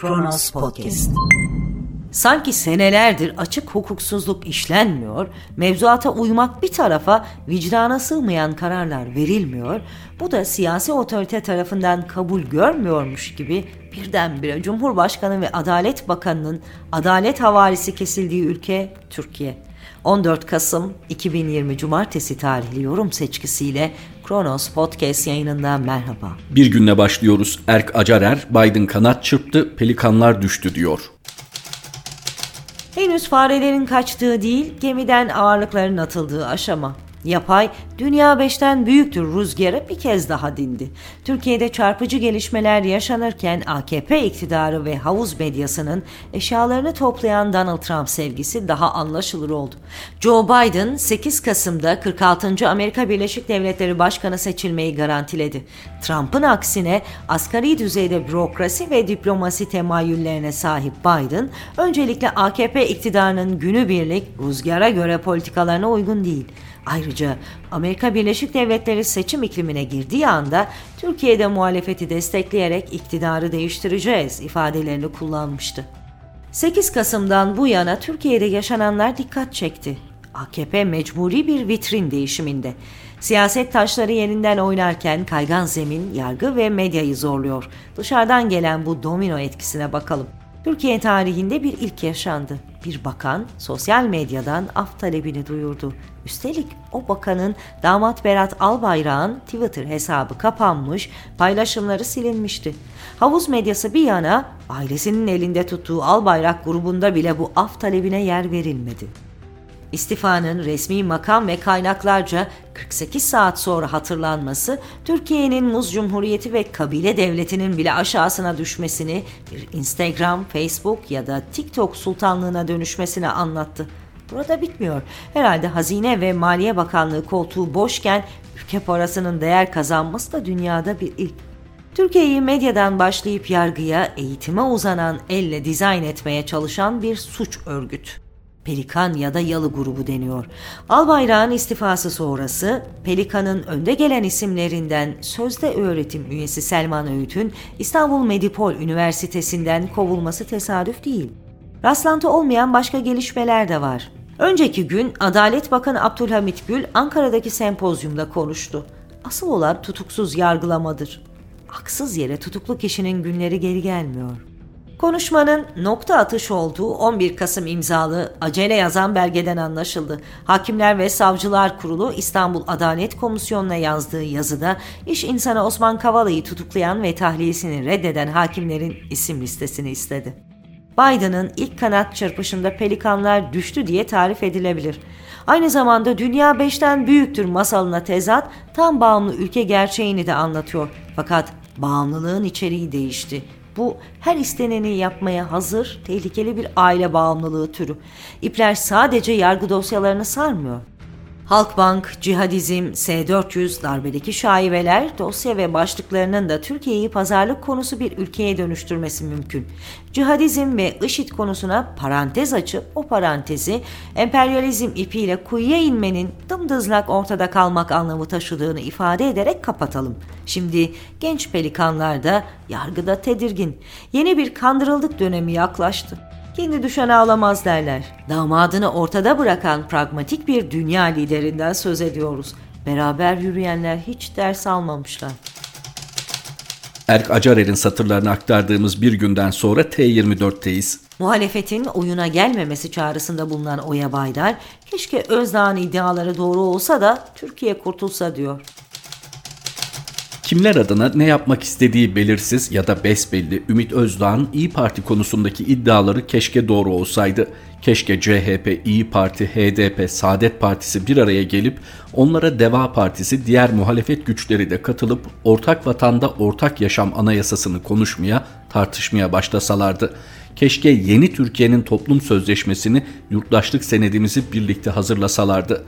Kronos Podcast. Sanki senelerdir açık hukuksuzluk işlenmiyor, mevzuata uymak bir tarafa vicdana sığmayan kararlar verilmiyor, bu da siyasi otorite tarafından kabul görmüyormuş gibi birdenbire Cumhurbaşkanı ve Adalet Bakanı'nın adalet havalisi kesildiği ülke Türkiye. 14 Kasım 2020 Cumartesi tarihli yorum seçkisiyle Kronos Podcast yayınından merhaba. Bir günle başlıyoruz. Erk Acarer, Biden kanat çırptı, pelikanlar düştü diyor. Henüz farelerin kaçtığı değil, gemiden ağırlıkların atıldığı aşama. Yapay, Dünya 5'ten büyüktür rüzgarı bir kez daha dindi. Türkiye'de çarpıcı gelişmeler yaşanırken AKP iktidarı ve havuz medyasının eşyalarını toplayan Donald Trump sevgisi daha anlaşılır oldu. Joe Biden 8 Kasım'da 46. Amerika Birleşik Devletleri Başkanı seçilmeyi garantiledi. Trump'ın aksine asgari düzeyde bürokrasi ve diplomasi temayüllerine sahip Biden, öncelikle AKP iktidarının günübirlik rüzgara göre politikalarına uygun değil. Ayrıca Amerika Birleşik Devletleri seçim iklimine girdiği anda Türkiye'de muhalefeti destekleyerek iktidarı değiştireceğiz ifadelerini kullanmıştı. 8 Kasım'dan bu yana Türkiye'de yaşananlar dikkat çekti. AKP mecburi bir vitrin değişiminde. Siyaset taşları yerinden oynarken kaygan zemin, yargı ve medyayı zorluyor. Dışarıdan gelen bu domino etkisine bakalım. Türkiye tarihinde bir ilk yaşandı. Bir bakan sosyal medyadan af talebini duyurdu. Üstelik o bakanın damat Berat Albayrak'ın Twitter hesabı kapanmış, paylaşımları silinmişti. Havuz medyası bir yana ailesinin elinde tuttuğu Albayrak grubunda bile bu af talebine yer verilmedi. İstifanın resmi makam ve kaynaklarca 48 saat sonra hatırlanması Türkiye'nin Muz Cumhuriyeti ve kabile devletinin bile aşağısına düşmesini, bir Instagram, Facebook ya da TikTok sultanlığına dönüşmesini anlattı. Burada bitmiyor. Herhalde Hazine ve Maliye Bakanlığı koltuğu boşken ülke parasının değer kazanması da dünyada bir ilk. Türkiye'yi medyadan başlayıp yargıya, eğitime uzanan elle dizayn etmeye çalışan bir suç örgütü. Pelikan ya da Yalı grubu deniyor. Albayrak'ın istifası sonrası Pelikan'ın önde gelen isimlerinden sözde öğretim üyesi Selman Öğüt'ün İstanbul Medipol Üniversitesi'nden kovulması tesadüf değil. Rastlantı olmayan başka gelişmeler de var. Önceki gün Adalet Bakanı Abdülhamit Gül Ankara'daki sempozyumda konuştu. Asıl olan tutuksuz yargılamadır. Haksız yere tutuklu kişinin günleri geri gelmiyor. Konuşmanın nokta atış olduğu 11 Kasım imzalı acele yazan belgeden anlaşıldı. Hakimler ve Savcılar Kurulu İstanbul Adalet Komisyonu'na yazdığı yazıda iş insanı Osman Kavala'yı tutuklayan ve tahliyesini reddeden hakimlerin isim listesini istedi. Biden'ın ilk kanat çırpışında pelikanlar düştü diye tarif edilebilir. Aynı zamanda dünya beşten büyüktür masalına tezat tam bağımlı ülke gerçeğini de anlatıyor. Fakat bağımlılığın içeriği değişti bu her isteneni yapmaya hazır, tehlikeli bir aile bağımlılığı türü. İpler sadece yargı dosyalarını sarmıyor. Halkbank, cihadizm, S-400, darbedeki şaibeler, dosya ve başlıklarının da Türkiye'yi pazarlık konusu bir ülkeye dönüştürmesi mümkün. Cihadizm ve IŞİD konusuna parantez açıp o parantezi emperyalizm ipiyle kuyuya inmenin dımdızlak ortada kalmak anlamı taşıdığını ifade ederek kapatalım. Şimdi genç pelikanlar da yargıda tedirgin. Yeni bir kandırıldık dönemi yaklaştı. Kendi düşen ağlamaz derler. Damadını ortada bırakan pragmatik bir dünya liderinden söz ediyoruz. Beraber yürüyenler hiç ders almamışlar. Erk Acarer'in satırlarını aktardığımız bir günden sonra T24'teyiz. Muhalefetin oyuna gelmemesi çağrısında bulunan Oya Baydar, keşke Özdağ'ın iddiaları doğru olsa da Türkiye kurtulsa diyor. Kimler adına ne yapmak istediği belirsiz ya da besbelli Ümit Özdağ'ın İyi Parti konusundaki iddiaları keşke doğru olsaydı. Keşke CHP, İyi Parti, HDP, Saadet Partisi bir araya gelip onlara Deva Partisi diğer muhalefet güçleri de katılıp ortak vatanda ortak yaşam anayasasını konuşmaya, tartışmaya başlasalardı. Keşke yeni Türkiye'nin toplum sözleşmesini, yurttaşlık senedimizi birlikte hazırlasalardı.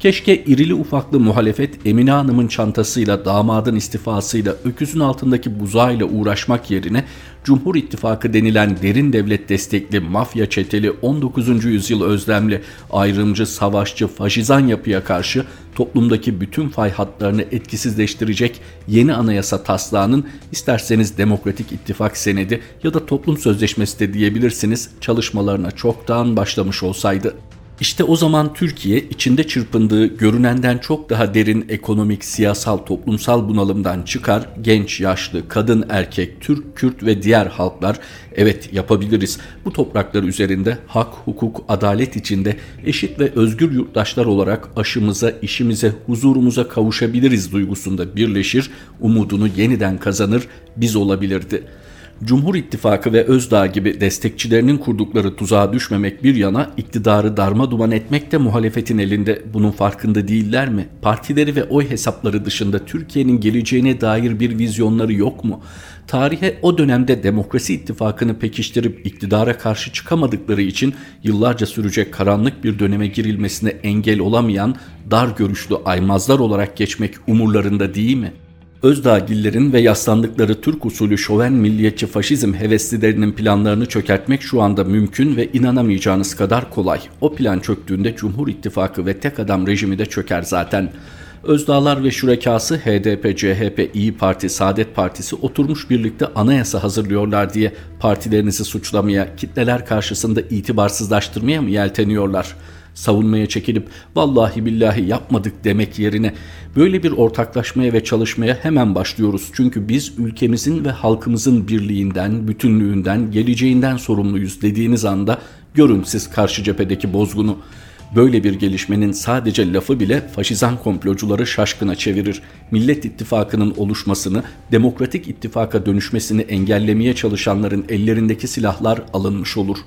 Keşke irili ufaklı muhalefet Emine Hanım'ın çantasıyla damadın istifasıyla öküzün altındaki buzağıyla uğraşmak yerine Cumhur İttifakı denilen derin devlet destekli mafya çeteli 19. yüzyıl özlemli ayrımcı, savaşçı, faşizan yapıya karşı toplumdaki bütün fay hatlarını etkisizleştirecek yeni anayasa taslağının isterseniz Demokratik İttifak Senedi ya da Toplum Sözleşmesi de diyebilirsiniz çalışmalarına çoktan başlamış olsaydı. İşte o zaman Türkiye içinde çırpındığı görünenden çok daha derin ekonomik, siyasal, toplumsal bunalımdan çıkar. Genç, yaşlı, kadın, erkek, Türk, Kürt ve diğer halklar evet yapabiliriz. Bu topraklar üzerinde hak, hukuk, adalet içinde eşit ve özgür yurttaşlar olarak aşımıza, işimize, huzurumuza kavuşabiliriz duygusunda birleşir, umudunu yeniden kazanır, biz olabilirdi.'' Cumhur İttifakı ve Özdağ gibi destekçilerinin kurdukları tuzağa düşmemek bir yana iktidarı darma duman etmek de muhalefetin elinde. Bunun farkında değiller mi? Partileri ve oy hesapları dışında Türkiye'nin geleceğine dair bir vizyonları yok mu? Tarihe o dönemde demokrasi ittifakını pekiştirip iktidara karşı çıkamadıkları için yıllarca sürecek karanlık bir döneme girilmesine engel olamayan dar görüşlü aymazlar olarak geçmek umurlarında değil mi?'' Özdağgillerin ve yaslandıkları Türk usulü şoven milliyetçi faşizm heveslilerinin planlarını çökertmek şu anda mümkün ve inanamayacağınız kadar kolay. O plan çöktüğünde Cumhur İttifakı ve tek adam rejimi de çöker zaten. Özdağlar ve şurekası HDP, CHP, İyi Parti, Saadet Partisi oturmuş birlikte anayasa hazırlıyorlar diye partilerinizi suçlamaya, kitleler karşısında itibarsızlaştırmaya mı yelteniyorlar?'' Savunmaya çekilip vallahi billahi yapmadık demek yerine böyle bir ortaklaşmaya ve çalışmaya hemen başlıyoruz. Çünkü biz ülkemizin ve halkımızın birliğinden, bütünlüğünden, geleceğinden sorumluyuz dediğiniz anda görün siz karşı cephedeki bozgunu. Böyle bir gelişmenin sadece lafı bile faşizan komplocuları şaşkına çevirir. Millet İttifakı'nın oluşmasını, demokratik ittifaka dönüşmesini engellemeye çalışanların ellerindeki silahlar alınmış olur.''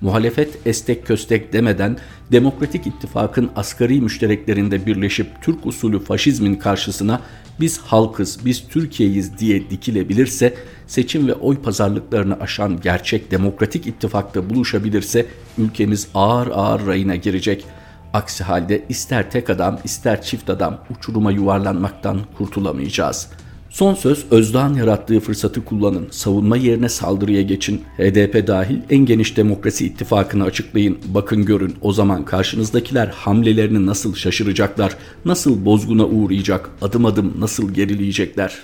Muhalefet estek köstek demeden Demokratik İttifak'ın asgari müştereklerinde birleşip Türk usulü faşizmin karşısına biz halkız, biz Türkiye'yiz diye dikilebilirse, seçim ve oy pazarlıklarını aşan gerçek demokratik ittifakta buluşabilirse ülkemiz ağır ağır rayına girecek. Aksi halde ister tek adam ister çift adam uçuruma yuvarlanmaktan kurtulamayacağız.'' Son söz Özdağ'ın yarattığı fırsatı kullanın, savunma yerine saldırıya geçin, HDP dahil en geniş demokrasi ittifakını açıklayın, bakın görün o zaman karşınızdakiler hamlelerini nasıl şaşıracaklar, nasıl bozguna uğrayacak, adım adım nasıl gerileyecekler.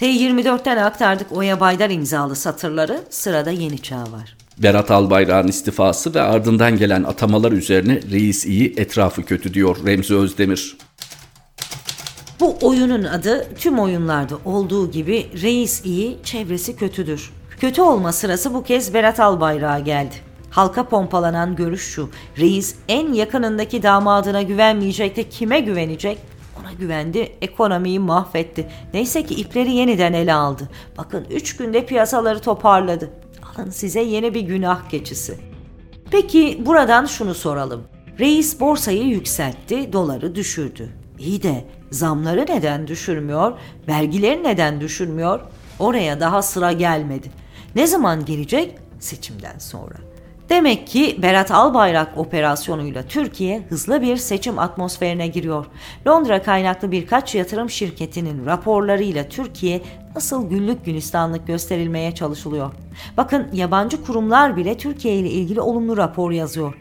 T24'ten aktardık Oya Baydar imzalı satırları, sırada Yeni Çağ var. Berat Albayrak'ın istifası ve ardından gelen atamalar üzerine reis iyi etrafı kötü diyor Remzi Özdemir. Bu oyunun adı tüm oyunlarda olduğu gibi reis iyi, çevresi kötüdür. Kötü olma sırası bu kez Berat Albayrak'a geldi. Halka pompalanan görüş şu. Reis en yakınındaki damadına güvenmeyecek de kime güvenecek? Ona güvendi, ekonomiyi mahvetti. Neyse ki ipleri yeniden ele aldı. Bakın 3 günde piyasaları toparladı. Alın size yeni bir günah keçisi. Peki buradan şunu soralım. Reis borsayı yükseltti, doları düşürdü. İyi de zamları neden düşürmüyor, vergileri neden düşürmüyor? Oraya daha sıra gelmedi. Ne zaman gelecek? Seçimden sonra. Demek ki Berat Albayrak operasyonuyla Türkiye hızlı bir seçim atmosferine giriyor. Londra kaynaklı birkaç yatırım şirketinin raporlarıyla Türkiye nasıl güllük gülistanlık gösterilmeye çalışılıyor. Bakın yabancı kurumlar bile Türkiye ile ilgili olumlu rapor yazıyor.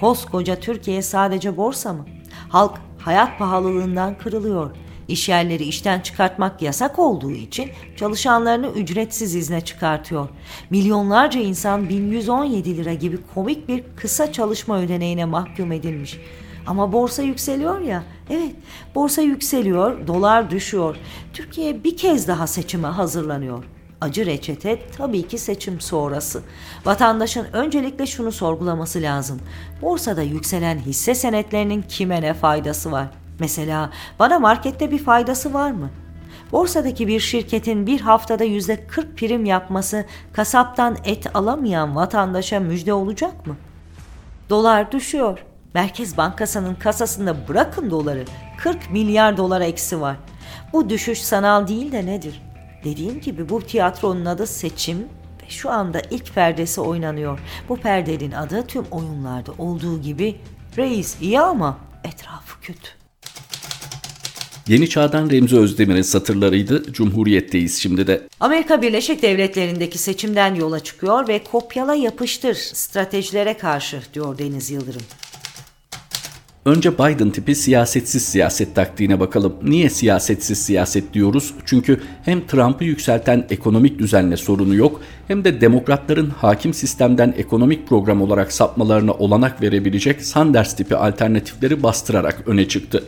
Koskoca Türkiye sadece borsa mı? Halk hayat pahalılığından kırılıyor. İş yerleri işten çıkartmak yasak olduğu için çalışanlarını ücretsiz izne çıkartıyor. Milyonlarca insan 1117 lira gibi komik bir kısa çalışma ödeneğine mahkum edilmiş. Ama borsa yükseliyor ya. Evet, borsa yükseliyor, dolar düşüyor. Türkiye bir kez daha seçime hazırlanıyor. Acı reçete tabii ki seçim sonrası. Vatandaşın öncelikle şunu sorgulaması lazım. Borsada yükselen hisse senetlerinin kime ne faydası var? Mesela bana markette bir faydası var mı? Borsadaki bir şirketin bir haftada yüzde 40 prim yapması kasaptan et alamayan vatandaşa müjde olacak mı? Dolar düşüyor. Merkez Bankası'nın kasasında bırakın doları 40 milyar dolar eksi var. Bu düşüş sanal değil de nedir? Dediğim gibi bu tiyatronun adı seçim ve şu anda ilk perdesi oynanıyor. Bu perdenin adı tüm oyunlarda olduğu gibi reis iyi ama etrafı kötü. Yeni Çağ'dan Remzi Özdemir'in satırlarıydı. Cumhuriyetteyiz şimdi de. Amerika Birleşik Devletleri'ndeki seçimden yola çıkıyor ve kopyala yapıştır stratejilere karşı diyor Deniz Yıldırım. Önce Biden tipi siyasetsiz siyaset taktiğine bakalım. Niye siyasetsiz siyaset diyoruz? Çünkü hem Trump'ı yükselten ekonomik düzenle sorunu yok hem de demokratların hakim sistemden ekonomik program olarak sapmalarına olanak verebilecek Sanders tipi alternatifleri bastırarak öne çıktı.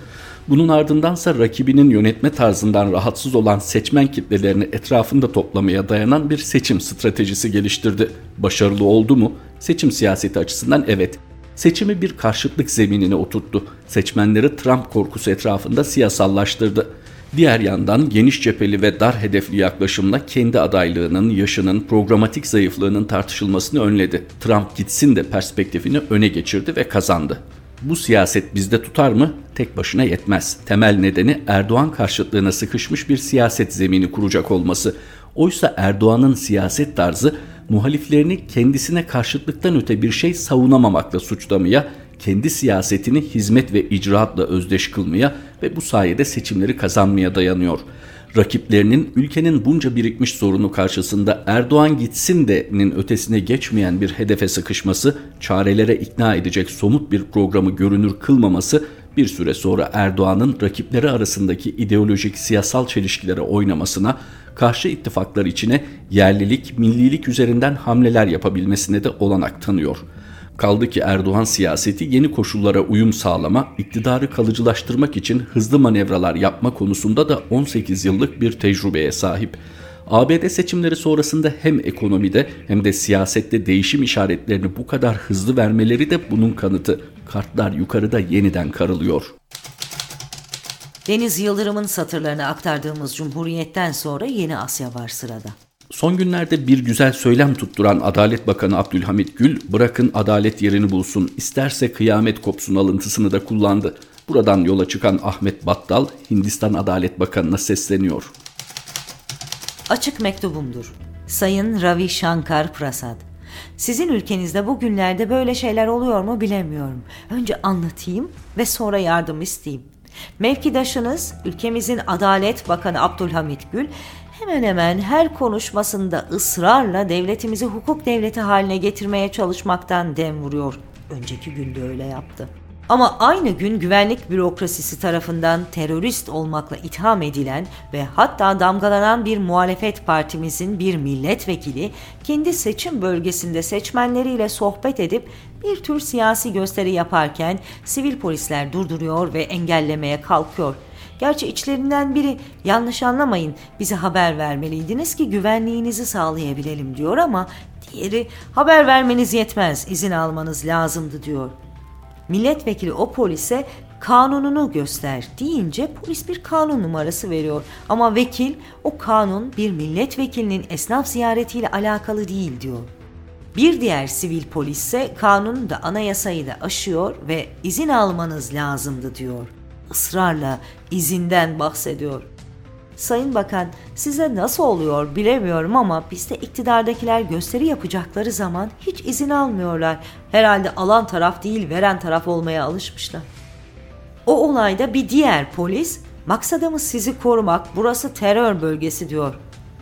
Bunun ardındansa rakibinin yönetme tarzından rahatsız olan seçmen kitlelerini etrafında toplamaya dayanan bir seçim stratejisi geliştirdi. Başarılı oldu mu? Seçim siyaseti açısından evet. Seçimi bir karşıtlık zeminine oturttu. Seçmenleri Trump korkusu etrafında siyasallaştırdı. Diğer yandan geniş cepheli ve dar hedefli yaklaşımla kendi adaylığının, yaşının, programatik zayıflığının tartışılmasını önledi. Trump gitsin de perspektifini öne geçirdi ve kazandı. Bu siyaset bizde tutar mı? Tek başına yetmez. Temel nedeni Erdoğan karşıtlığına sıkışmış bir siyaset zemini kuracak olması. Oysa Erdoğan'ın siyaset tarzı muhaliflerini kendisine karşıtlıktan öte bir şey savunamamakla suçlamaya, kendi siyasetini hizmet ve icraatla özdeş kılmaya ve bu sayede seçimleri kazanmaya dayanıyor. Rakiplerinin ülkenin bunca birikmiş sorunu karşısında Erdoğan gitsin de'nin ötesine geçmeyen bir hedefe sıkışması, çarelere ikna edecek somut bir programı görünür kılmaması bir süre sonra Erdoğan'ın rakipleri arasındaki ideolojik siyasal çelişkilere oynamasına, karşı ittifaklar içine yerlilik, millilik üzerinden hamleler yapabilmesine de olanak tanıyor. Kaldı ki Erdoğan siyaseti yeni koşullara uyum sağlama, iktidarı kalıcılaştırmak için hızlı manevralar yapma konusunda da 18 yıllık bir tecrübeye sahip. ABD seçimleri sonrasında hem ekonomide hem de siyasette değişim işaretlerini bu kadar hızlı vermeleri de bunun kanıtı. Kartlar yukarıda yeniden karılıyor. Deniz Yıldırım'ın satırlarını aktardığımız Cumhuriyet'ten sonra Yeni Asya var sırada. Son günlerde bir güzel söylem tutturan Adalet Bakanı Abdülhamit Gül, bırakın adalet yerini bulsun, isterse kıyamet kopsun alıntısını da kullandı. Buradan yola çıkan Ahmet Battal, Hindistan Adalet Bakanı'na sesleniyor. Açık mektubumdur. Sayın Ravi Shankar Prasad. Sizin ülkenizde bugünlerde böyle şeyler oluyor mu bilemiyorum. Önce anlatayım ve sonra yardım isteyeyim. Mevkidaşınız ülkemizin Adalet Bakanı Abdülhamit Gül hemen hemen her konuşmasında ısrarla devletimizi hukuk devleti haline getirmeye çalışmaktan dem vuruyor. Önceki günde öyle yaptı. Ama aynı gün güvenlik bürokrasisi tarafından terörist olmakla itham edilen ve hatta damgalanan bir muhalefet partimizin bir milletvekili kendi seçim bölgesinde seçmenleriyle sohbet edip bir tür siyasi gösteri yaparken sivil polisler durduruyor ve engellemeye kalkıyor. Gerçi içlerinden biri yanlış anlamayın bize haber vermeliydiniz ki güvenliğinizi sağlayabilelim diyor ama diğeri haber vermeniz yetmez izin almanız lazımdı diyor. Milletvekili o polise kanununu göster deyince polis bir kanun numarası veriyor. Ama vekil o kanun bir milletvekilinin esnaf ziyaretiyle alakalı değil diyor. Bir diğer sivil polis ise kanunu da anayasayı da aşıyor ve izin almanız lazımdı diyor. Israrla izinden bahsediyor. Sayın Bakan, size nasıl oluyor bilemiyorum ama bizde iktidardakiler gösteri yapacakları zaman hiç izin almıyorlar. Herhalde alan taraf değil veren taraf olmaya alışmışlar. O olayda bir diğer polis, maksadımız sizi korumak, burası terör bölgesi diyor.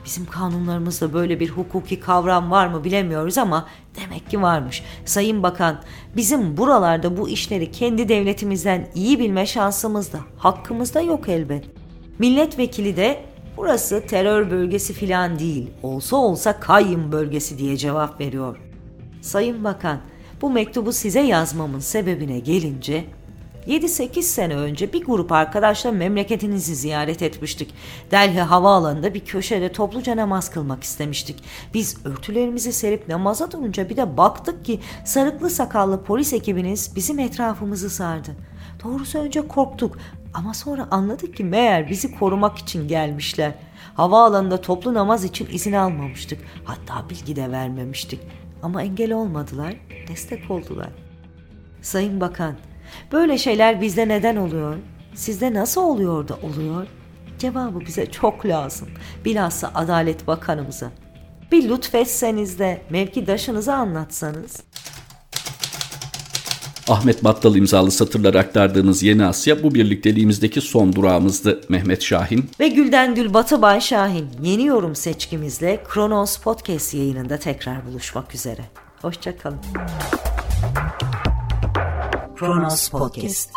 Bizim kanunlarımızda böyle bir hukuki kavram var mı bilemiyoruz ama demek ki varmış. Sayın Bakan, bizim buralarda bu işleri kendi devletimizden iyi bilme şansımız da, hakkımız da yok elbet. Milletvekili de burası terör bölgesi filan değil, olsa olsa kayyum bölgesi diye cevap veriyor. Sayın Bakan, bu mektubu size yazmamın sebebine gelince 7-8 sene önce bir grup arkadaşla memleketinizi ziyaret etmiştik. Delhi havaalanında bir köşede topluca namaz kılmak istemiştik. Biz örtülerimizi serip namaza durunca bir de baktık ki sarıklı sakallı polis ekibiniz bizim etrafımızı sardı. Doğrusu önce korktuk ama sonra anladık ki meğer bizi korumak için gelmişler. Havaalanında toplu namaz için izin almamıştık. Hatta bilgi de vermemiştik. Ama engel olmadılar, destek oldular. Sayın Bakan, böyle şeyler bizde neden oluyor? Sizde nasıl oluyor da oluyor? Cevabı bize çok lazım. Bilhassa Adalet Bakanımıza. Bir lütfetseniz de mevkidaşınıza anlatsanız. Ahmet Battal imzalı satırlar aktardığınız Yeni Asya bu birlikteliğimizdeki son durağımızdı Mehmet Şahin. Ve Gülden Gül Batıbay Şahin yeni yorum seçkimizle Kronos Podcast yayınında tekrar buluşmak üzere. Hoşçakalın. Kronos Podcast